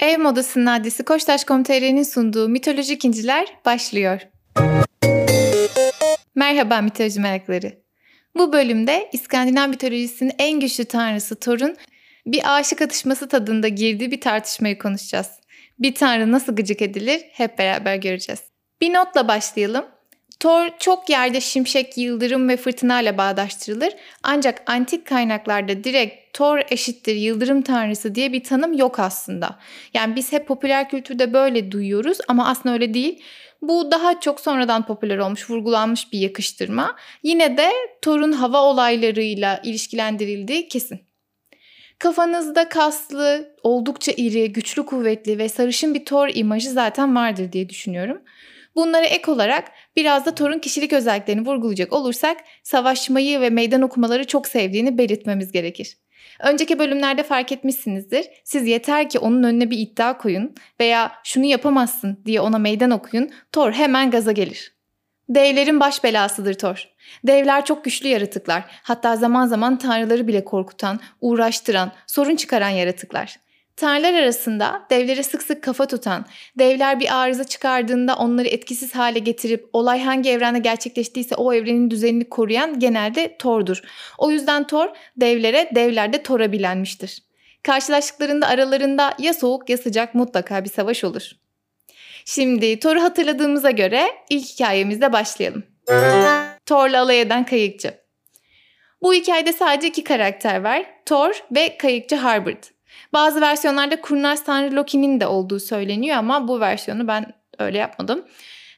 Ev Modası'nın adresi Koçtaş.com.tr'nin sunduğu Mitolojik İnciler başlıyor. Merhaba mitoloji merakları. Bu bölümde İskandinav mitolojisinin en güçlü tanrısı Thor'un bir aşık atışması tadında girdiği bir tartışmayı konuşacağız. Bir tanrı nasıl gıcık edilir hep beraber göreceğiz. Bir notla başlayalım. Thor çok yerde şimşek, yıldırım ve fırtına ile bağdaştırılır. Ancak antik kaynaklarda direkt Thor eşittir yıldırım tanrısı diye bir tanım yok aslında. Yani biz hep popüler kültürde böyle duyuyoruz ama aslında öyle değil. Bu daha çok sonradan popüler olmuş, vurgulanmış bir yakıştırma. Yine de Thor'un hava olaylarıyla ilişkilendirildiği kesin. Kafanızda kaslı, oldukça iri, güçlü kuvvetli ve sarışın bir Thor imajı zaten vardır diye düşünüyorum. Bunlara ek olarak biraz da Thor'un kişilik özelliklerini vurgulayacak olursak savaşmayı ve meydan okumaları çok sevdiğini belirtmemiz gerekir. Önceki bölümlerde fark etmişsinizdir. Siz yeter ki onun önüne bir iddia koyun veya şunu yapamazsın diye ona meydan okuyun. Thor hemen gaza gelir. Devlerin baş belasıdır Thor. Devler çok güçlü yaratıklar. Hatta zaman zaman tanrıları bile korkutan, uğraştıran, sorun çıkaran yaratıklar. Tanrılar arasında devlere sık sık kafa tutan, devler bir arıza çıkardığında onları etkisiz hale getirip olay hangi evrende gerçekleştiyse o evrenin düzenini koruyan genelde Thor'dur. O yüzden Thor devlere, devler de Thor'a bilenmiştir. Karşılaştıklarında aralarında ya soğuk ya sıcak mutlaka bir savaş olur. Şimdi Thor'u hatırladığımıza göre ilk hikayemizle başlayalım. Thor'la alay eden kayıkçı. Bu hikayede sadece iki karakter var. Thor ve kayıkçı Harbard. Bazı versiyonlarda kurnaz tanrı Loki'nin de olduğu söyleniyor ama bu versiyonu ben öyle yapmadım.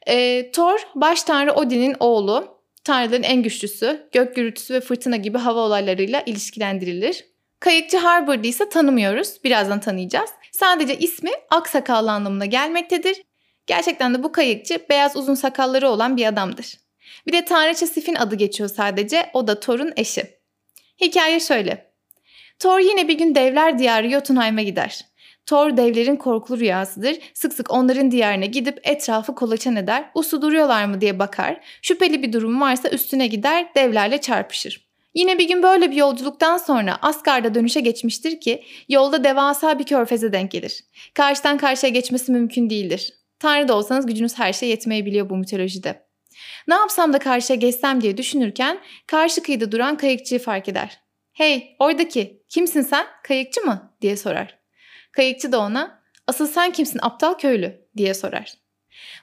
E, Thor baş tanrı Odin'in oğlu. Tanrıların en güçlüsü, gök gürültüsü ve fırtına gibi hava olaylarıyla ilişkilendirilir. Kayıkçı Harbord'u ise tanımıyoruz. Birazdan tanıyacağız. Sadece ismi aksakallı anlamına gelmektedir. Gerçekten de bu kayıkçı beyaz uzun sakalları olan bir adamdır. Bir de Tanrıça Sif'in adı geçiyor sadece. O da Thor'un eşi. Hikaye şöyle. Thor yine bir gün devler diyarı Jotunheim'e gider. Thor devlerin korkulu rüyasıdır. Sık sık onların diyarına gidip etrafı kolaçan eder. Usu duruyorlar mı diye bakar. Şüpheli bir durum varsa üstüne gider devlerle çarpışır. Yine bir gün böyle bir yolculuktan sonra Asgard'a dönüşe geçmiştir ki yolda devasa bir körfeze denk gelir. Karşıdan karşıya geçmesi mümkün değildir. Tanrı da olsanız gücünüz her şeye yetmeyebiliyor bu mitolojide. Ne yapsam da karşıya geçsem diye düşünürken karşı kıyıda duran kayıkçıyı fark eder. Hey oradaki kimsin sen kayıkçı mı diye sorar. Kayıkçı da ona asıl sen kimsin aptal köylü diye sorar.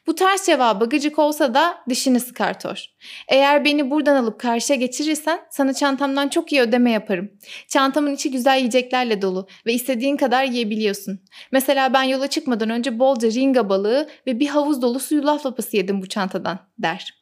Bu ters cevaba gıcık olsa da dişini sıkar Thor. Eğer beni buradan alıp karşıya geçirirsen sana çantamdan çok iyi ödeme yaparım. Çantamın içi güzel yiyeceklerle dolu ve istediğin kadar yiyebiliyorsun. Mesela ben yola çıkmadan önce bolca ringa balığı ve bir havuz dolusu yulaf lapası yedim bu çantadan der.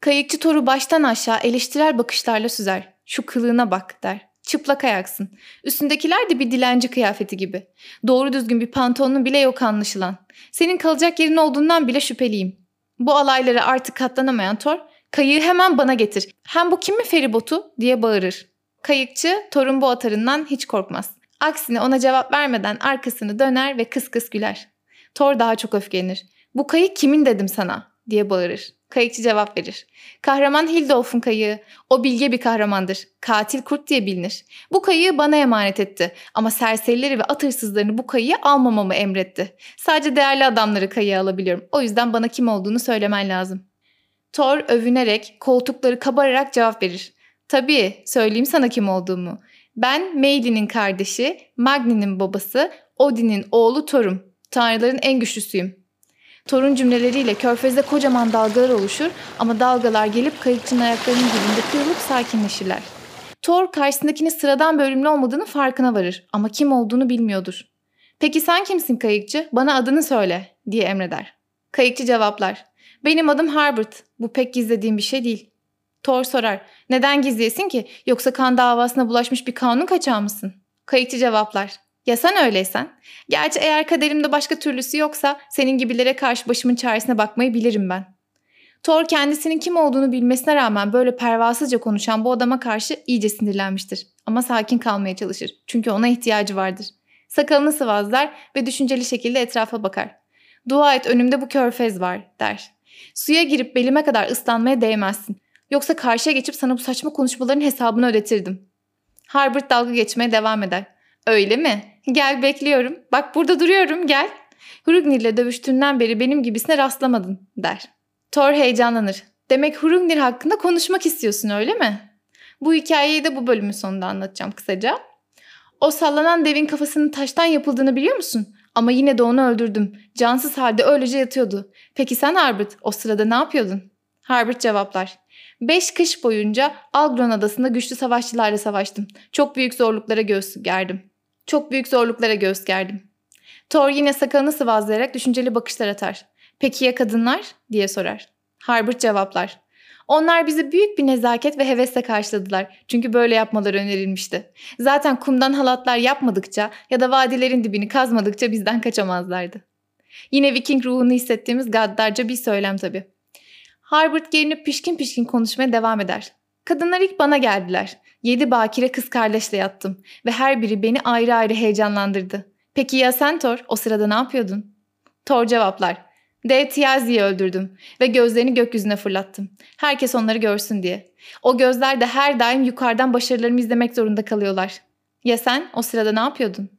Kayıkçı Thor'u baştan aşağı eleştirel bakışlarla süzer. Şu kılığına bak der. Çıplak ayaksın. Üstündekiler de bir dilenci kıyafeti gibi. Doğru düzgün bir pantolonun bile yok anlaşılan. Senin kalacak yerin olduğundan bile şüpheliyim. Bu alaylara artık katlanamayan Thor, kayığı hemen bana getir. Hem bu kimin feribotu diye bağırır. Kayıkçı Thor'un bu atarından hiç korkmaz. Aksine ona cevap vermeden arkasını döner ve kıs kıs güler. Thor daha çok öfkelenir. Bu kayık kimin dedim sana diye bağırır. Kayıkçı cevap verir. Kahraman Hildolf'un kayığı. O bilge bir kahramandır. Katil kurt diye bilinir. Bu kayığı bana emanet etti. Ama serserileri ve at hırsızlarını bu kayığı almamamı emretti. Sadece değerli adamları kayığa alabiliyorum. O yüzden bana kim olduğunu söylemen lazım. Thor övünerek, koltukları kabararak cevap verir. Tabii, söyleyeyim sana kim olduğumu. Ben Meilin'in kardeşi, Magni'nin babası, Odin'in oğlu Thor'um. Tanrıların en güçlüsüyüm. Torun cümleleriyle körfezde kocaman dalgalar oluşur ama dalgalar gelip kayıkçının ayaklarının dibinde kırılıp sakinleşirler. Thor karşısındakinin sıradan bir ölümlü olmadığını farkına varır ama kim olduğunu bilmiyordur. Peki sen kimsin kayıkçı? Bana adını söyle diye emreder. Kayıkçı cevaplar. Benim adım Harbert. Bu pek gizlediğim bir şey değil. Thor sorar. Neden gizleyesin ki? Yoksa kan davasına bulaşmış bir kanun kaçağı mısın? Kayıkçı cevaplar. Ya sen öyleysen? Gerçi eğer kaderimde başka türlüsü yoksa senin gibilere karşı başımın çaresine bakmayı bilirim ben. Thor kendisinin kim olduğunu bilmesine rağmen böyle pervasızca konuşan bu adama karşı iyice sinirlenmiştir. Ama sakin kalmaya çalışır. Çünkü ona ihtiyacı vardır. Sakalını sıvazlar ve düşünceli şekilde etrafa bakar. Dua et önümde bu körfez var der. Suya girip belime kadar ıslanmaya değmezsin. Yoksa karşıya geçip sana bu saçma konuşmaların hesabını ödetirdim. Harbert dalga geçmeye devam eder. Öyle mi? Gel bekliyorum. Bak burada duruyorum gel. Hrungnir'le dövüştüğünden beri benim gibisine rastlamadın der. Thor heyecanlanır. Demek Hrungnir hakkında konuşmak istiyorsun öyle mi? Bu hikayeyi de bu bölümün sonunda anlatacağım kısaca. O sallanan devin kafasının taştan yapıldığını biliyor musun? Ama yine de onu öldürdüm. Cansız halde öylece yatıyordu. Peki sen Harbert o sırada ne yapıyordun? Harbert cevaplar. Beş kış boyunca Algron adasında güçlü savaşçılarla savaştım. Çok büyük zorluklara göğüs gerdim. Çok büyük zorluklara göğüs gerdim. Thor yine sakalını sıvazlayarak düşünceli bakışlar atar. Peki ya kadınlar? diye sorar. Harbert cevaplar. Onlar bizi büyük bir nezaket ve hevesle karşıladılar. Çünkü böyle yapmaları önerilmişti. Zaten kumdan halatlar yapmadıkça ya da vadilerin dibini kazmadıkça bizden kaçamazlardı. Yine Viking ruhunu hissettiğimiz gaddarca bir söylem tabii. Harbert gerinip pişkin pişkin konuşmaya devam eder. Kadınlar ilk bana geldiler. Yedi bakire kız kardeşle yattım ve her biri beni ayrı ayrı heyecanlandırdı. Peki ya sen Thor o sırada ne yapıyordun? Thor cevaplar. Dev Tiazi'yi öldürdüm ve gözlerini gökyüzüne fırlattım. Herkes onları görsün diye. O gözler de her daim yukarıdan başarılarımı izlemek zorunda kalıyorlar. Ya sen o sırada ne yapıyordun?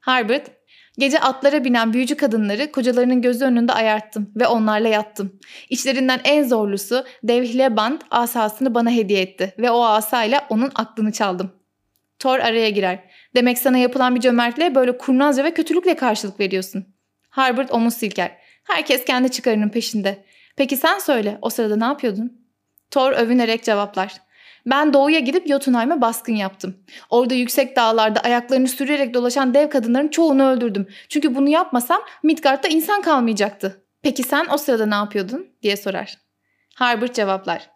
Harbert, gece atlara binen büyücü kadınları kocalarının gözü önünde ayarttım ve onlarla yattım. İçlerinden en zorlusu dev Hileband asasını bana hediye etti ve o asayla onun aklını çaldım. Thor araya girer. Demek sana yapılan bir cömertliğe böyle kurnazca ve kötülükle karşılık veriyorsun. Harbert omuz silker. Herkes kendi çıkarının peşinde. Peki sen söyle o sırada ne yapıyordun? Thor övünerek cevaplar. Ben doğuya gidip Jotunheim'e baskın yaptım. Orada yüksek dağlarda ayaklarını sürerek dolaşan dev kadınların çoğunu öldürdüm. Çünkü bunu yapmasam Midgard'da insan kalmayacaktı. Peki sen o sırada ne yapıyordun? diye sorar. Harbert cevaplar.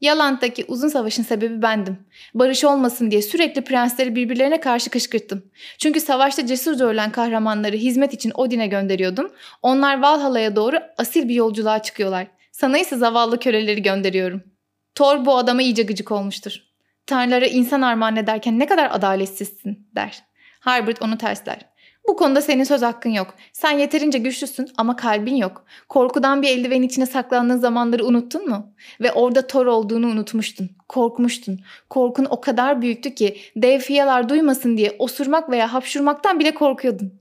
Yaland'daki uzun savaşın sebebi bendim. Barış olmasın diye sürekli prensleri birbirlerine karşı kışkırttım. Çünkü savaşta cesurca ölen kahramanları hizmet için Odin'e gönderiyordum. Onlar Valhalla'ya doğru asil bir yolculuğa çıkıyorlar. Sana ise zavallı köleleri gönderiyorum. Thor bu adama iyice gıcık olmuştur. Tanrılara insan armağan ederken ne kadar adaletsizsin der. Harbert onu tersler. Bu konuda senin söz hakkın yok. Sen yeterince güçlüsün ama kalbin yok. Korkudan bir eldiven içine saklandığın zamanları unuttun mu? Ve orada Thor olduğunu unutmuştun. Korkmuştun. Korkun o kadar büyüktü ki dev fiyalar duymasın diye osurmak veya hapşurmaktan bile korkuyordun.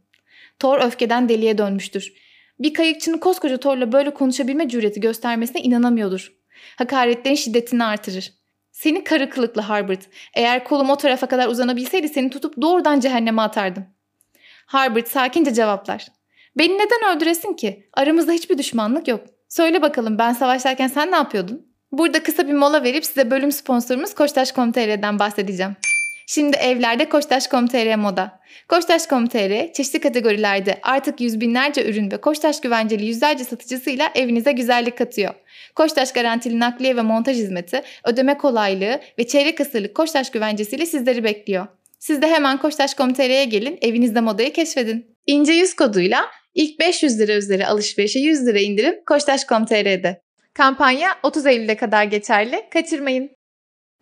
Thor öfkeden deliye dönmüştür. Bir kayıkçının koskoca Thor'la böyle konuşabilme cüreti göstermesine inanamıyordur. Hakaretlerin şiddetini artırır. Seni karı kılıklı Harbert. Eğer kolum o tarafa kadar uzanabilseydi seni tutup doğrudan cehenneme atardım. Harbert sakince cevaplar. Beni neden öldüresin ki? Aramızda hiçbir düşmanlık yok. Söyle bakalım ben savaşlarken sen ne yapıyordun? Burada kısa bir mola verip size bölüm sponsorumuz Koçtaş.com.tr'den bahsedeceğim. Şimdi evlerde Koçtaş.com.tr moda. Koçtaş.com.tr çeşitli kategorilerde artık yüz binlerce ürün ve Koçtaş güvenceli yüzlerce satıcısıyla evinize güzellik katıyor. Koçtaş garantili nakliye ve montaj hizmeti, ödeme kolaylığı ve çeyrek asırlık Koçtaş güvencesiyle sizleri bekliyor. Siz de hemen Koçtaş.com.tr'ye gelin, evinizde modayı keşfedin. İnce yüz koduyla ilk 500 lira üzeri alışverişe 100 lira indirim Koçtaş.com.tr'de. Kampanya 30 Eylül'e kadar geçerli. Kaçırmayın.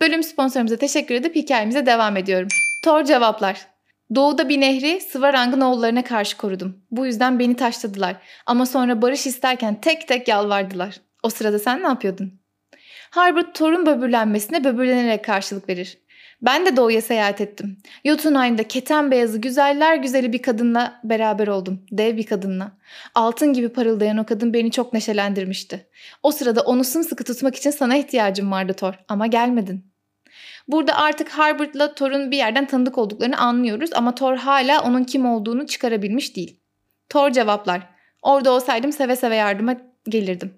Bölüm sponsorumuza teşekkür edip hikayemize devam ediyorum. Thor cevaplar. Doğuda bir nehri Svarang'ın oğullarına karşı korudum. Bu yüzden beni taşladılar. Ama sonra barış isterken tek tek yalvardılar. O sırada sen ne yapıyordun? Harbert Thor'un böbürlenmesine böbürlenerek karşılık verir. Ben de doğuya seyahat ettim. Jotunheim'da keten beyazı güzeller güzeli bir kadınla beraber oldum. Dev bir kadınla. Altın gibi parıldayan o kadın beni çok neşelendirmişti. O sırada onu sımsıkı tutmak için sana ihtiyacım vardı Thor ama gelmedin. Burada artık Harbert'la Thor'un bir yerden tanıdık olduklarını anlıyoruz ama Thor hala onun kim olduğunu çıkarabilmiş değil. Thor cevaplar. Orada olsaydım seve seve yardıma gelirdim.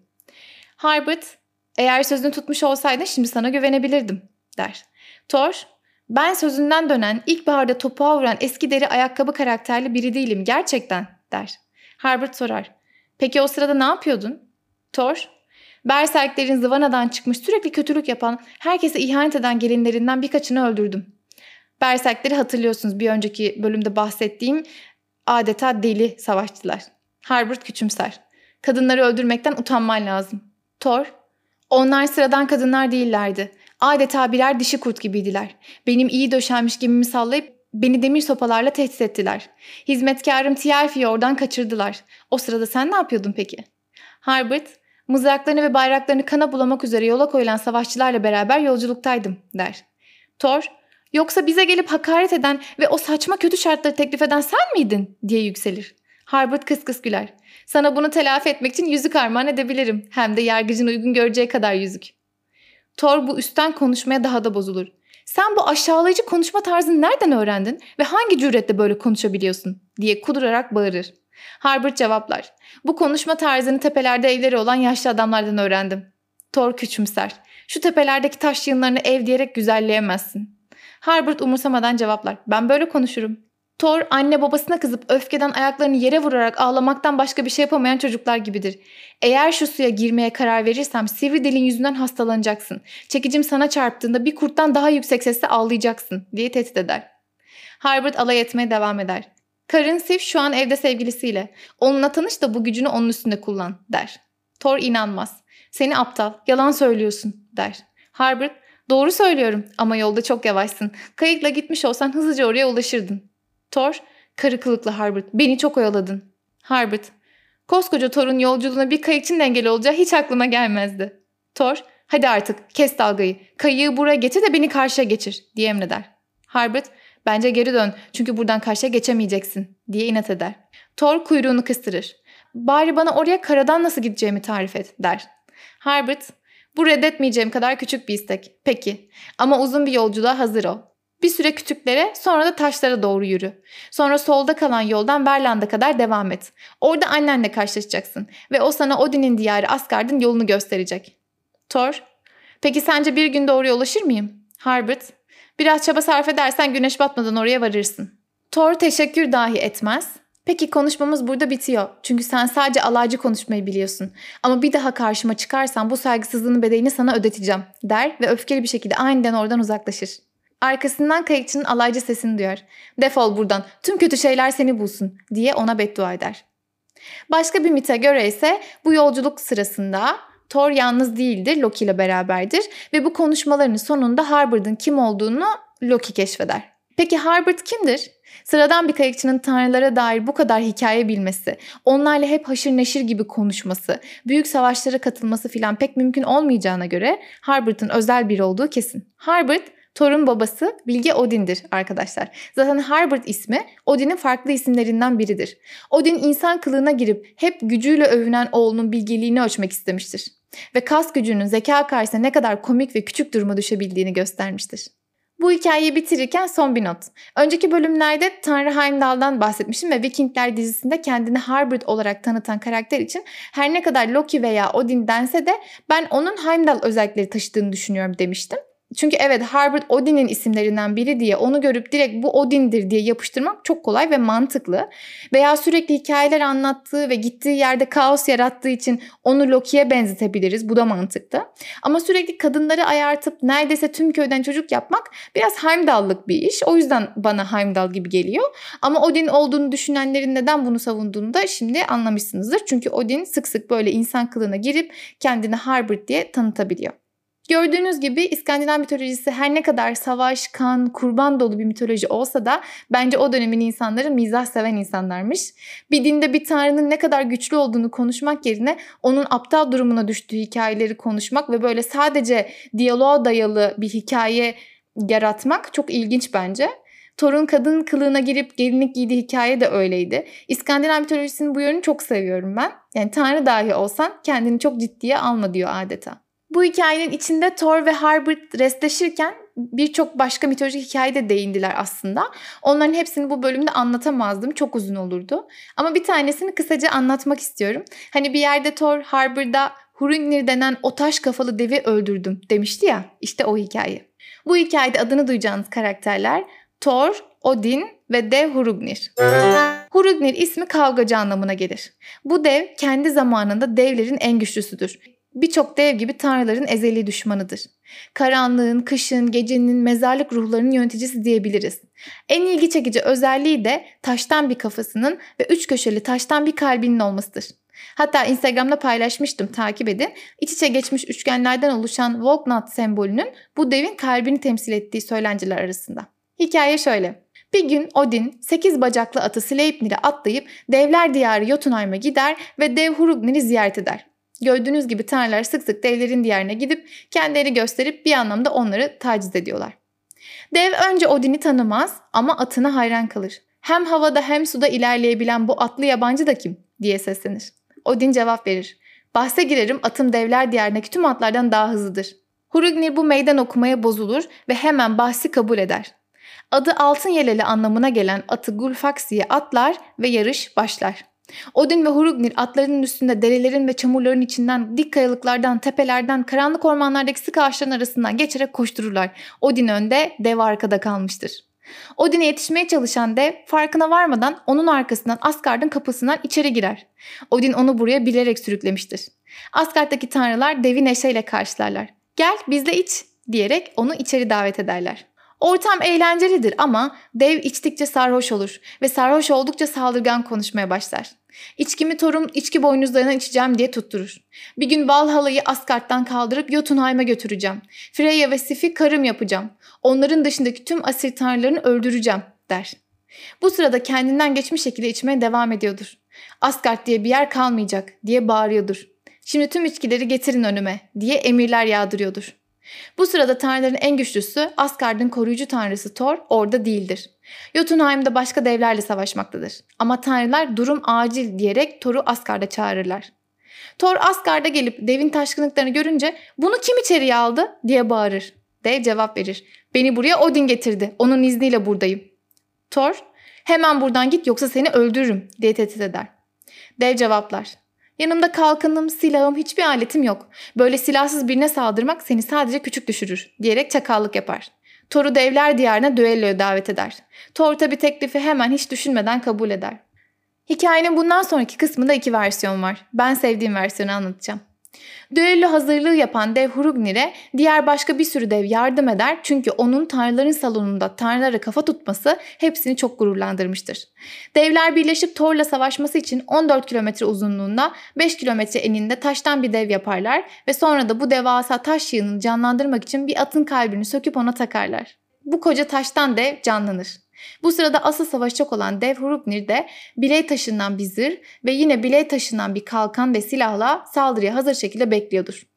Harbert, eğer sözünü tutmuş olsaydın şimdi sana güvenebilirdim der. Thor, ben sözünden dönen, ilkbaharda topuğa vuran eski deri ayakkabı karakterli biri değilim gerçekten der. Harbert sorar. Peki o sırada ne yapıyordun? Thor, Berserklerin zıvanadan çıkmış sürekli kötülük yapan, herkese ihanet eden gelinlerinden birkaçını öldürdüm. Berserkleri hatırlıyorsunuz bir önceki bölümde bahsettiğim adeta deli savaşçılar. Harbert küçümser. Kadınları öldürmekten utanman lazım. Thor, onlar sıradan kadınlar değillerdi. Adeta birer dişi kurt gibiydiler. Benim iyi döşenmiş gemimi sallayıp beni demir sopalarla tehdit ettiler. Hizmetkarım Tialfi'yi oradan kaçırdılar. O sırada sen ne yapıyordun peki? Harbert, mızraklarını ve bayraklarını kana bulamak üzere yola koyulan savaşçılarla beraber yolculuktaydım der. Thor, Yoksa bize gelip hakaret eden ve o saçma kötü şartları teklif eden sen miydin diye yükselir. Harbert kıs kıs güler. Sana bunu telafi etmek için yüzük armağan edebilirim. Hem de yargıcın uygun göreceği kadar yüzük. Thor bu üstten konuşmaya daha da bozulur. Sen bu aşağılayıcı konuşma tarzını nereden öğrendin ve hangi cüretle böyle konuşabiliyorsun diye kudurarak bağırır. Harbert cevaplar. Bu konuşma tarzını tepelerde evleri olan yaşlı adamlardan öğrendim. Thor küçümser. Şu tepelerdeki taş yığınlarını ev diyerek güzelleyemezsin. Harbert umursamadan cevaplar. Ben böyle konuşurum. Thor anne babasına kızıp öfkeden ayaklarını yere vurarak ağlamaktan başka bir şey yapamayan çocuklar gibidir. Eğer şu suya girmeye karar verirsem sivri dilin yüzünden hastalanacaksın. Çekicim sana çarptığında bir kurttan daha yüksek sesle ağlayacaksın diye tehdit eder. Harbert alay etmeye devam eder. Karın Sif şu an evde sevgilisiyle. Onunla tanış da bu gücünü onun üstünde kullan der. Thor inanmaz. Seni aptal, yalan söylüyorsun der. Harbert, doğru söylüyorum ama yolda çok yavaşsın. Kayıkla gitmiş olsan hızlıca oraya ulaşırdın. Thor, karı kılıklı Harbert, beni çok oyaladın. Harbert, koskoca Thor'un yolculuğuna bir kayıkçının engel olacağı hiç aklıma gelmezdi. Thor, hadi artık kes dalgayı, kayığı buraya getir de beni karşıya geçir diye emreder. Harbert, bence geri dön çünkü buradan karşıya geçemeyeceksin diye inat eder. Thor kuyruğunu kıstırır. Bari bana oraya karadan nasıl gideceğimi tarif et der. Harbert, bu reddetmeyeceğim kadar küçük bir istek. Peki ama uzun bir yolculuğa hazır ol. Bir süre kütüklere sonra da taşlara doğru yürü. Sonra solda kalan yoldan Verland'a kadar devam et. Orada annenle karşılaşacaksın ve o sana Odin'in diyarı Asgard'ın yolunu gösterecek. Thor, peki sence bir günde oraya ulaşır mıyım? Harbert, biraz çaba sarf edersen güneş batmadan oraya varırsın. Thor teşekkür dahi etmez. Peki konuşmamız burada bitiyor. Çünkü sen sadece alaycı konuşmayı biliyorsun. Ama bir daha karşıma çıkarsan bu saygısızlığın bedelini sana ödeteceğim der ve öfkeli bir şekilde aniden oradan uzaklaşır. Arkasından kayıkçının alaycı sesini duyar. Defol buradan, tüm kötü şeyler seni bulsun diye ona beddua eder. Başka bir mite göre ise bu yolculuk sırasında Thor yalnız değildir, Loki ile beraberdir ve bu konuşmaların sonunda Harbard'ın kim olduğunu Loki keşfeder. Peki Harbard kimdir? Sıradan bir kayıkçının tanrılara dair bu kadar hikaye bilmesi, onlarla hep haşır neşir gibi konuşması, büyük savaşlara katılması filan pek mümkün olmayacağına göre Harbard'ın özel biri olduğu kesin. Harbard Thor'un babası Bilge Odin'dir arkadaşlar. Zaten Harbert ismi Odin'in farklı isimlerinden biridir. Odin insan kılığına girip hep gücüyle övünen oğlunun bilgeliğini ölçmek istemiştir. Ve kas gücünün zeka karşısında ne kadar komik ve küçük duruma düşebildiğini göstermiştir. Bu hikayeyi bitirirken son bir not. Önceki bölümlerde Tanrı Heimdall'dan bahsetmişim ve Vikingler dizisinde kendini Harbert olarak tanıtan karakter için her ne kadar Loki veya Odin dense de ben onun Heimdall özellikleri taşıdığını düşünüyorum demiştim. Çünkü evet Harbert Odin'in isimlerinden biri diye onu görüp direkt bu Odin'dir diye yapıştırmak çok kolay ve mantıklı. Veya sürekli hikayeler anlattığı ve gittiği yerde kaos yarattığı için onu Loki'ye benzetebiliriz. Bu da mantıklı. Ama sürekli kadınları ayartıp neredeyse tüm köyden çocuk yapmak biraz Heimdall'lık bir iş. O yüzden bana Heimdall gibi geliyor. Ama Odin olduğunu düşünenlerin neden bunu savunduğunu da şimdi anlamışsınızdır. Çünkü Odin sık sık böyle insan kılığına girip kendini Harbert diye tanıtabiliyor. Gördüğünüz gibi İskandinav mitolojisi her ne kadar savaş, kan, kurban dolu bir mitoloji olsa da bence o dönemin insanları mizah seven insanlarmış. Bir dinde bir tanrının ne kadar güçlü olduğunu konuşmak yerine onun aptal durumuna düştüğü hikayeleri konuşmak ve böyle sadece diyaloğa dayalı bir hikaye yaratmak çok ilginç bence. Thor'un kadın kılığına girip gelinlik giydiği hikaye de öyleydi. İskandinav mitolojisinin bu yönünü çok seviyorum ben. Yani tanrı dahi olsan kendini çok ciddiye alma diyor adeta. Bu hikayenin içinde Thor ve Harbert restleşirken birçok başka mitolojik hikaye de değindiler aslında. Onların hepsini bu bölümde anlatamazdım. Çok uzun olurdu. Ama bir tanesini kısaca anlatmak istiyorum. Hani bir yerde Thor Harbor'da Hrungnir denen o taş kafalı devi öldürdüm demişti ya. İşte o hikaye. Bu hikayede adını duyacağınız karakterler Thor, Odin ve dev Hrungnir. Hrungnir ismi kavgacı anlamına gelir. Bu dev kendi zamanında devlerin en güçlüsüdür birçok dev gibi tanrıların ezeli düşmanıdır. Karanlığın, kışın, gecenin, mezarlık ruhlarının yöneticisi diyebiliriz. En ilgi çekici özelliği de taştan bir kafasının ve üç köşeli taştan bir kalbinin olmasıdır. Hatta Instagram'da paylaşmıştım takip edin. İç içe geçmiş üçgenlerden oluşan Volknot sembolünün bu devin kalbini temsil ettiği söylenciler arasında. Hikaye şöyle. Bir gün Odin 8 bacaklı atı Sleipnir'e atlayıp devler diyarı Jotunheim'a gider ve dev Hrugnir'i ziyaret eder. Gördüğünüz gibi tanrılar sık sık devlerin diyarına gidip kendileri gösterip bir anlamda onları taciz ediyorlar. Dev önce Odin'i tanımaz ama atına hayran kalır. Hem havada hem suda ilerleyebilen bu atlı yabancı da kim diye seslenir. Odin cevap verir. Bahse girerim atım devler diyarındaki tüm atlardan daha hızlıdır. Hurugni bu meydan okumaya bozulur ve hemen bahsi kabul eder. Adı altın yeleli anlamına gelen atı Gulfaxi'ye atlar ve yarış başlar. Odin ve Hurugnir atlarının üstünde derelerin ve çamurların içinden, dik kayalıklardan, tepelerden, karanlık ormanlardaki sık ağaçların arasından geçerek koştururlar. Odin önde, dev arkada kalmıştır. Odin'e yetişmeye çalışan dev farkına varmadan onun arkasından Asgard'ın kapısından içeri girer. Odin onu buraya bilerek sürüklemiştir. Asgard'daki tanrılar devi neşeyle karşılarlar. Gel bizle iç diyerek onu içeri davet ederler. Ortam eğlencelidir ama dev içtikçe sarhoş olur ve sarhoş oldukça saldırgan konuşmaya başlar. İçkimi Thor'un içki boynuzlarına içeceğim diye tutturur. Bir gün Valhalla'yı Asgard'dan kaldırıp Jotunheim'e götüreceğim. Freya ve Sif'i karım yapacağım. Onların dışındaki tüm asil tanrılarını öldüreceğim der. Bu sırada kendinden geçmiş şekilde içmeye devam ediyordur. Asgard diye bir yer kalmayacak diye bağırıyordur. Şimdi tüm içkileri getirin önüme diye emirler yağdırıyordur. Bu sırada tanrıların en güçlüsü Asgard'ın koruyucu tanrısı Thor orada değildir. Jotunheim'de başka devlerle savaşmaktadır. Ama tanrılar durum acil diyerek Thor'u Asgard'a çağırırlar. Thor Asgard'a gelip devin taşkınlıklarını görünce bunu kim içeriye aldı diye bağırır. Dev cevap verir. Beni buraya Odin getirdi. Onun izniyle buradayım. Thor hemen buradan git yoksa seni öldürürüm diye tehdit eder. Dev cevaplar. Yanımda kalkanım, silahım, hiçbir aletim yok. Böyle silahsız birine saldırmak seni sadece küçük düşürür diyerek çakallık yapar. Thor'u devler diyarına düelloya davet eder. Thor tabi teklifi hemen hiç düşünmeden kabul eder. Hikayenin bundan sonraki kısmında iki versiyon var. Ben sevdiğim versiyonu anlatacağım. Düello hazırlığı yapan dev Hurugnir'e diğer başka bir sürü dev yardım eder çünkü onun tanrıların salonunda tanrılara kafa tutması hepsini çok gururlandırmıştır. Devler birleşip Thor'la savaşması için 14 kilometre uzunluğunda 5 kilometre eninde taştan bir dev yaparlar ve sonra da bu devasa taş yığını canlandırmak için bir atın kalbini söküp ona takarlar. Bu koca taştan dev canlanır. Bu sırada asıl savaşacak olan dev Hurugnir de biley taşından bir zırh ve yine biley taşından bir kalkan ve silahla saldırıya hazır şekilde bekliyordur.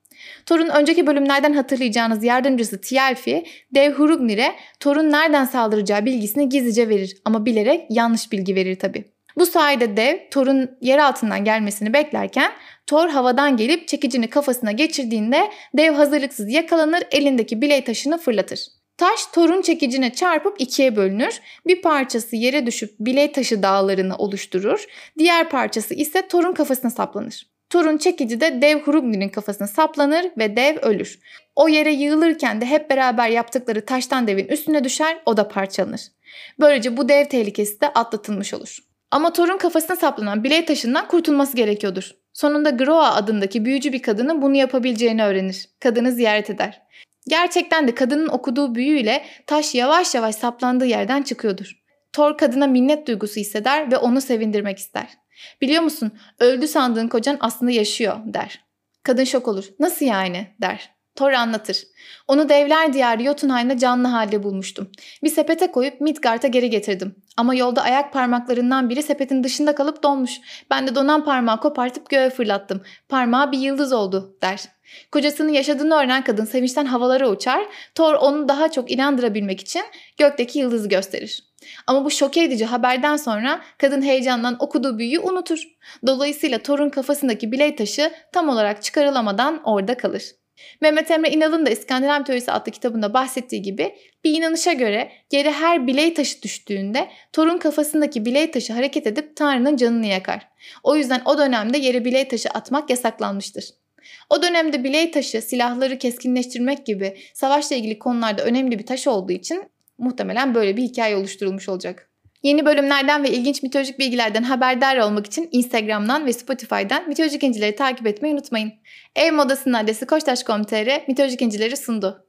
Thor'un önceki bölümlerden hatırlayacağınız yardımcısı Tielfi, dev Hurugnir'e Thor'un nereden saldıracağı bilgisini gizlice verir ama bilerek yanlış bilgi verir tabi. Bu sayede dev Thor'un yer altından gelmesini beklerken Thor havadan gelip çekicini kafasına geçirdiğinde dev hazırlıksız yakalanır elindeki biley taşını fırlatır. Taş torun çekicine çarpıp ikiye bölünür. Bir parçası yere düşüp biley taşı dağlarını oluşturur. Diğer parçası ise torun kafasına saplanır. Torun çekici de dev Hrungnir'in kafasına saplanır ve dev ölür. O yere yığılırken de hep beraber yaptıkları taştan devin üstüne düşer, o da parçalanır. Böylece bu dev tehlikesi de atlatılmış olur. Ama Thor'un kafasına saplanan biley taşından kurtulması gerekiyordur. Sonunda Groa adındaki büyücü bir kadının bunu yapabileceğini öğrenir. Kadını ziyaret eder. Gerçekten de kadının okuduğu büyüyle taş yavaş yavaş saplandığı yerden çıkıyordur. Thor kadına minnet duygusu hisseder ve onu sevindirmek ister. Biliyor musun öldü sandığın kocan aslında yaşıyor der. Kadın şok olur. Nasıl yani der. Thor anlatır. Onu devler diyarı Jotunheim'de canlı halde bulmuştum. Bir sepete koyup Midgard'a geri getirdim. Ama yolda ayak parmaklarından biri sepetin dışında kalıp donmuş. Ben de donan parmağı kopartıp göğe fırlattım. Parmağı bir yıldız oldu der. Kocasının yaşadığını öğrenen kadın sevinçten havalara uçar. Thor onu daha çok inandırabilmek için gökteki yıldızı gösterir. Ama bu şok edici haberden sonra kadın heyecandan okuduğu büyüyü unutur. Dolayısıyla Thor'un kafasındaki biley taşı tam olarak çıkarılamadan orada kalır. Mehmet Emre İnal'ın da İskandinav Teorisi adlı kitabında bahsettiği gibi bir inanışa göre yere her biley taşı düştüğünde Thor'un kafasındaki biley taşı hareket edip Tanrı'nın canını yakar. O yüzden o dönemde yere biley taşı atmak yasaklanmıştır. O dönemde biley taşı silahları keskinleştirmek gibi savaşla ilgili konularda önemli bir taş olduğu için muhtemelen böyle bir hikaye oluşturulmuş olacak. Yeni bölümlerden ve ilginç mitolojik bilgilerden haberdar olmak için Instagram'dan ve Spotify'dan mitolojik incileri takip etmeyi unutmayın. Ev modasının adresi koçtaş.com.tr mitolojik incileri sundu.